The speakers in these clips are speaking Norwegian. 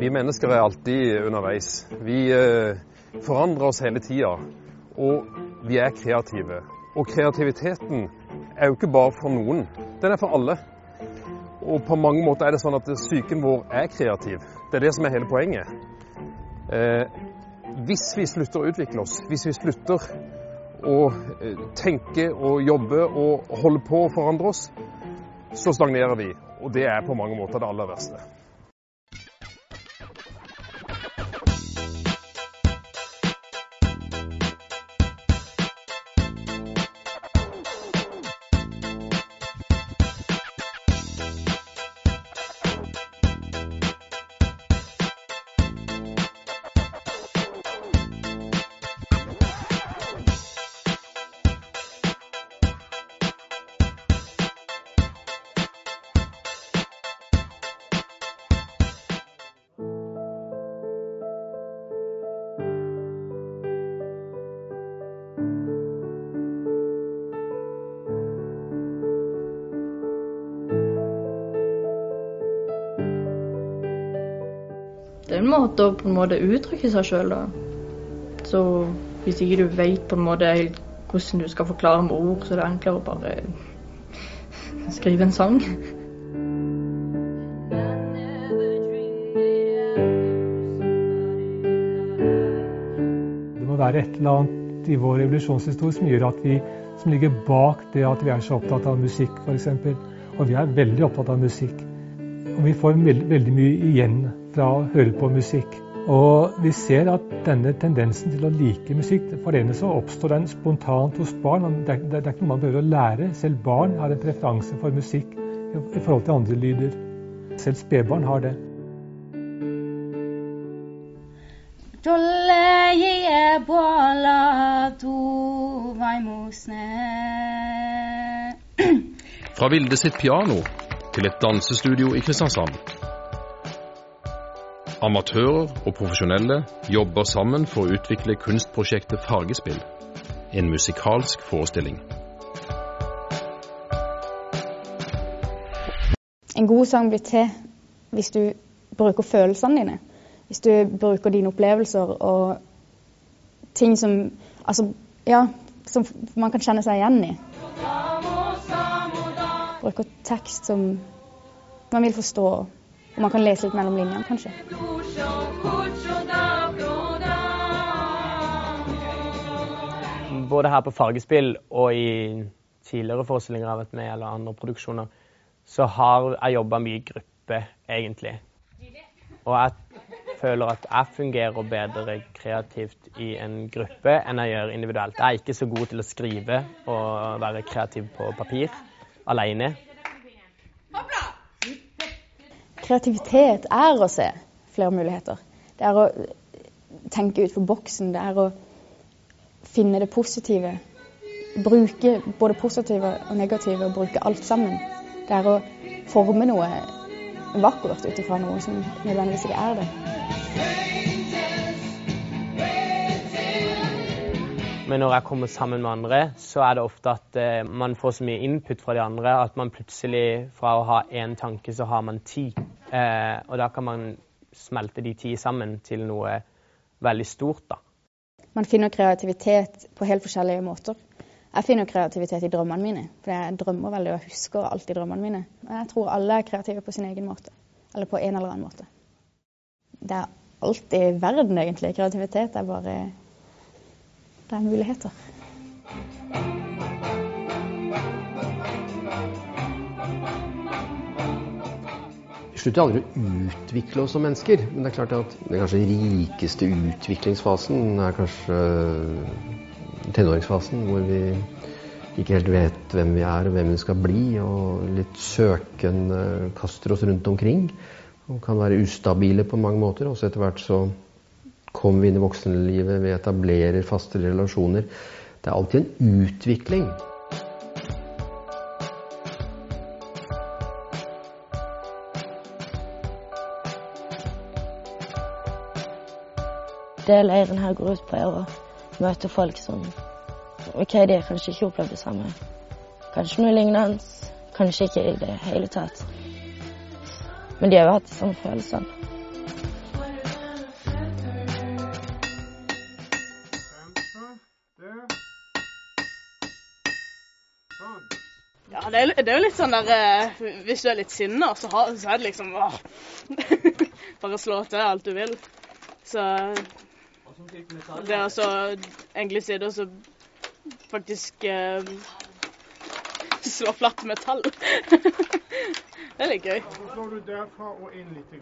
Vi mennesker er alltid underveis. Vi eh, forandrer oss hele tida. Og vi er kreative. Og kreativiteten er jo ikke bare for noen, den er for alle. Og på mange måter er det sånn at psyken vår er kreativ. Det er det som er hele poenget. Eh, hvis vi slutter å utvikle oss, hvis vi slutter å eh, tenke og jobbe og holde på å forandre oss, så stagnerer vi. Og det er på mange måter det aller verste. Måte å på en måte uttrykke seg sjøl da. Så hvis ikke du vet på en måte helt hvordan du skal forklare med ord, så er det enklere å bare skrive en sang. Det må være et eller annet i vår revolusjonshistorie som gjør at vi, som ligger bak det at vi er så opptatt av musikk, f.eks. Og vi er veldig opptatt av musikk. Og vi får veldig mye igjen fra å høre på musikk. Og vi ser at denne tendensen til å like musikk for og oppstår den spontant hos barn. Det er, det er ikke noe man behøver å lære. Selv barn har en preferanse for musikk i, i forhold til andre lyder. Selv spedbarn har det. Fra Vilde sitt piano til et dansestudio i Kristiansand. Amatører og profesjonelle jobber sammen for å utvikle kunstprosjektet Fargespill. En musikalsk forestilling. En god sang blir til hvis du bruker følelsene dine. Hvis du bruker dine opplevelser og ting som Altså, ja, som man kan kjenne seg igjen i. Bruker tekst som man vil forstå, og man kan lese litt mellom linjene, kanskje. Både her på Fargespill og i tidligere forestillinger jeg har vært med eller andre produksjoner, så har jeg jobba mye i gruppe, egentlig. Og jeg føler at jeg fungerer bedre kreativt i en gruppe enn jeg gjør individuelt. Jeg er ikke så god til å skrive og være kreativ på papir alene. Kreativitet er å se flere muligheter. Det er å tenke utenfor boksen. Det er å finne det positive. Bruke både positive og negative og bruke alt sammen. Det er å forme noe vakkert ut ifra noe som nødvendigvis ikke er det. Men når jeg kommer sammen med andre, så er det ofte at eh, man får så mye input fra de andre at man plutselig fra å ha én tanke, så har man ti. Eh, og da kan man smelte de ti sammen til noe veldig stort, da. Man finner kreativitet på helt forskjellige måter. Jeg finner kreativitet i drømmene mine. For jeg drømmer veldig og husker alltid drømmene mine. Men jeg tror alle er kreative på sin egen måte. Eller på en eller annen måte. Det er alt i verden, egentlig. Kreativitet er bare Det er muligheter. Slutter aldri å utvikle oss som mennesker. Men det er klart at den kanskje rikeste utviklingsfasen er kanskje tenåringsfasen, hvor vi ikke helt vet hvem vi er og hvem vi skal bli, og litt søken kaster oss rundt omkring. Og kan være ustabile på mange måter. Også etter hvert så kommer vi inn i voksenlivet, vi etablerer faste relasjoner. Det er alltid en utvikling. det leiren her går ut på, er å møte folk som OK, de har kanskje ikke opplevd det samme. Kanskje noe lignende. Kanskje ikke i det hele tatt. Men de har jo hatt de samme følelsene. Ja, det er, det er, jo litt sånn der eh, Hvis du er litt sinna, så, så, er det liksom åh. Bare slå til alt du vil. Så det er altså egentlig som og faktisk eh, slår flatt metall Det er litt gøy. Så slår du derfra og inn litt.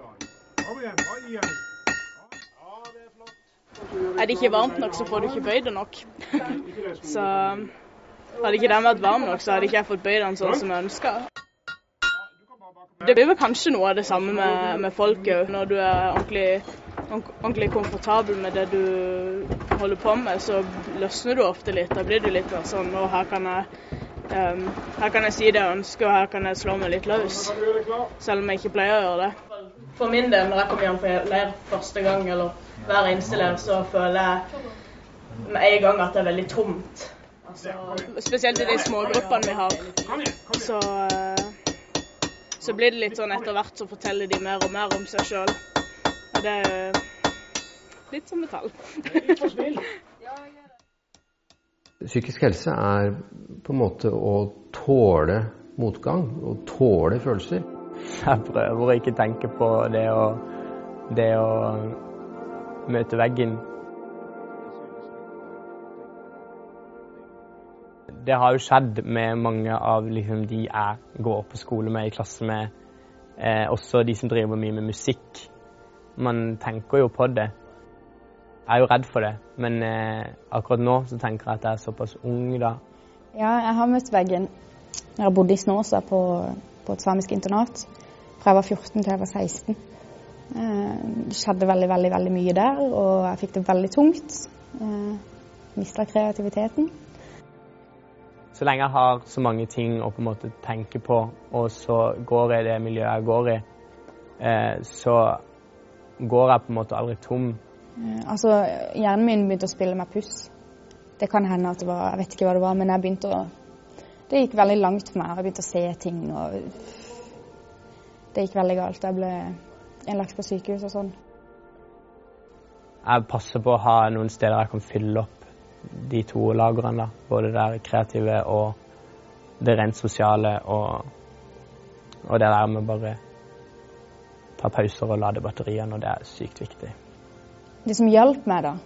Kom igjen, bare gi igjen. Ja, det er flott. Er det ikke varmt nok, så får du ikke bøyd det nok. så hadde ikke den vært varm nok, så hadde ikke jeg fått bøyd den sånn som jeg ønska. Det blir vel kanskje noe av det samme med, med folk òg. Når du er ordentlig, ordentlig, komfortabel med det du holder på med, så løsner du ofte litt. Da blir du litt mer sånn Og her kan jeg um, her kan jeg si det jeg ønsker, og her kan jeg slå meg litt løs. Selv om jeg ikke pleier å gjøre det. For min del, når jeg kommer hjem på leir første gang, eller hver eneste leir, så føler jeg med en gang at det er veldig tomt. Altså, spesielt i de smågruppene vi har. Så, eh, så blir det litt sånn etter hvert så forteller de mer og mer om seg sjøl. Det er litt som metall. Psykisk helse er på en måte å tåle motgang og tåle følelser. Jeg prøver å ikke tenke på det å, det å møte veggen. Det har jo skjedd med mange av liksom, de jeg går på skole med, i klasse med. Eh, også de som driver mye med musikk. Man tenker jo på det. Jeg er jo redd for det, men eh, akkurat nå så tenker jeg at jeg er såpass ung da. Ja, jeg har møtt veggen. Jeg har bodd i Snåsa på, på et samisk internat fra jeg var 14 til jeg var 16. Eh, det skjedde veldig, veldig, veldig mye der, og jeg fikk det veldig tungt. Eh, Mista kreativiteten. Så lenge jeg har så mange ting å på en måte tenke på, og så går jeg i det miljøet jeg går i, eh, så går jeg på en måte aldri tom. Altså, Hjernen min begynte å spille meg puss. Det kan hende at det var Jeg vet ikke hva det var, men jeg begynte å Det gikk veldig langt for meg. Jeg begynte å se ting og det gikk veldig galt. Jeg ble innlagt på sykehus og sånn. Jeg passer på å ha noen steder jeg kan fylle opp de to lagrene. da. Både det kreative og det rent sosiale og, og det der med bare ta pauser og lade batteriene, og det er sykt viktig. Det som hjalp meg, da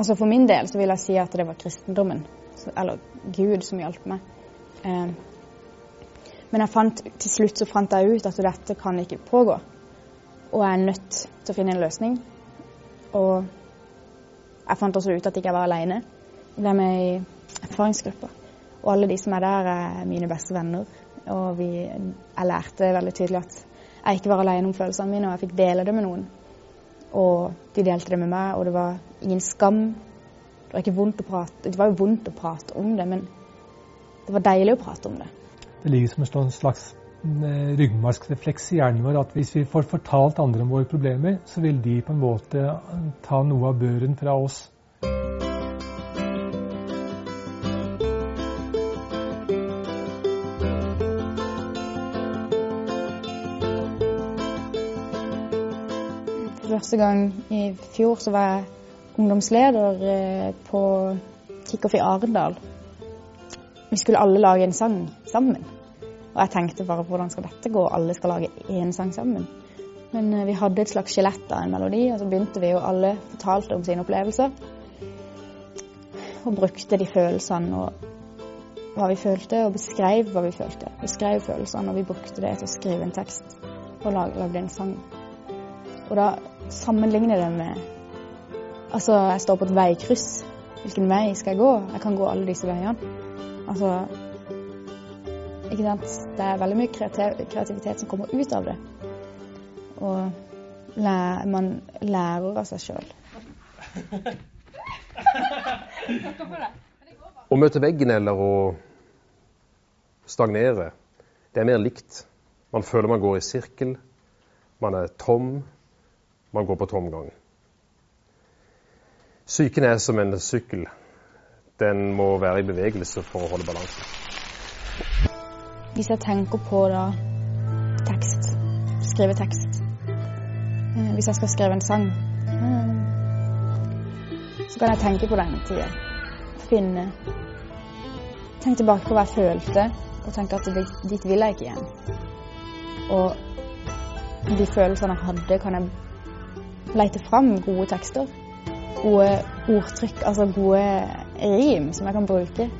Altså For min del så vil jeg si at det var kristendommen, eller Gud, som hjalp meg. Eh, men fant, til slutt så fant jeg ut at dette kan ikke pågå. Og jeg er nødt til å finne en løsning. Og jeg fant også ut at jeg ikke var alene. Jeg ble med i erfaringsgruppa. Og alle de som er der, er mine beste venner. Og vi, jeg lærte veldig tydelig at jeg ikke var alene om følelsene mine, og jeg fikk dele det med noen. Og de delte det med meg, og det var ingen skam. Det var, ikke vondt å prate. det var jo vondt å prate om det, men det var deilig å prate om det. Det ligger som en slags eh, ryggmargsrefleks i hjernen vår at hvis vi får fortalt andre om våre problemer, så vil de på en måte ta noe av børen fra oss. Første gang i fjor så var jeg ungdomsleder eh, på Kickoff i Arendal. Vi skulle alle lage en sang sammen. Og jeg tenkte bare hvordan skal dette gå, alle skal lage én sang sammen. Men eh, vi hadde et slags skjelett av en melodi, og så begynte vi, og alle fortalte om sine opplevelser. Og brukte de følelsene og hva vi følte, og beskrev hva vi følte. Beskrev følelsene, og vi brukte det til å skrive en tekst og lagde en sang. Og da sammenligner det med Altså, jeg står på et veikryss. Hvilken vei skal jeg gå? Jeg kan gå alle disse veiene. Altså Ikke sant. Det er veldig mye kreativitet som kommer ut av det. Og man lærer av seg sjøl. Å møte veggen eller å stagnere, det er mer likt. Man føler man går i sirkel, man er tom, man går på tomgang. Psyken er som en sykkel den må være i bevegelse for å holde balansen. Hvis jeg tenker på da tekst, skrive tekst eh, Hvis jeg skal skrive en sang, eh, så kan jeg tenke på den tida. Finne Tenk tilbake på hva jeg følte, og tenke at dit vil jeg ikke igjen. Og de følelsene jeg hadde, kan jeg lete fram gode tekster. Gode ordtrykk, altså gode rim som jeg kan bruke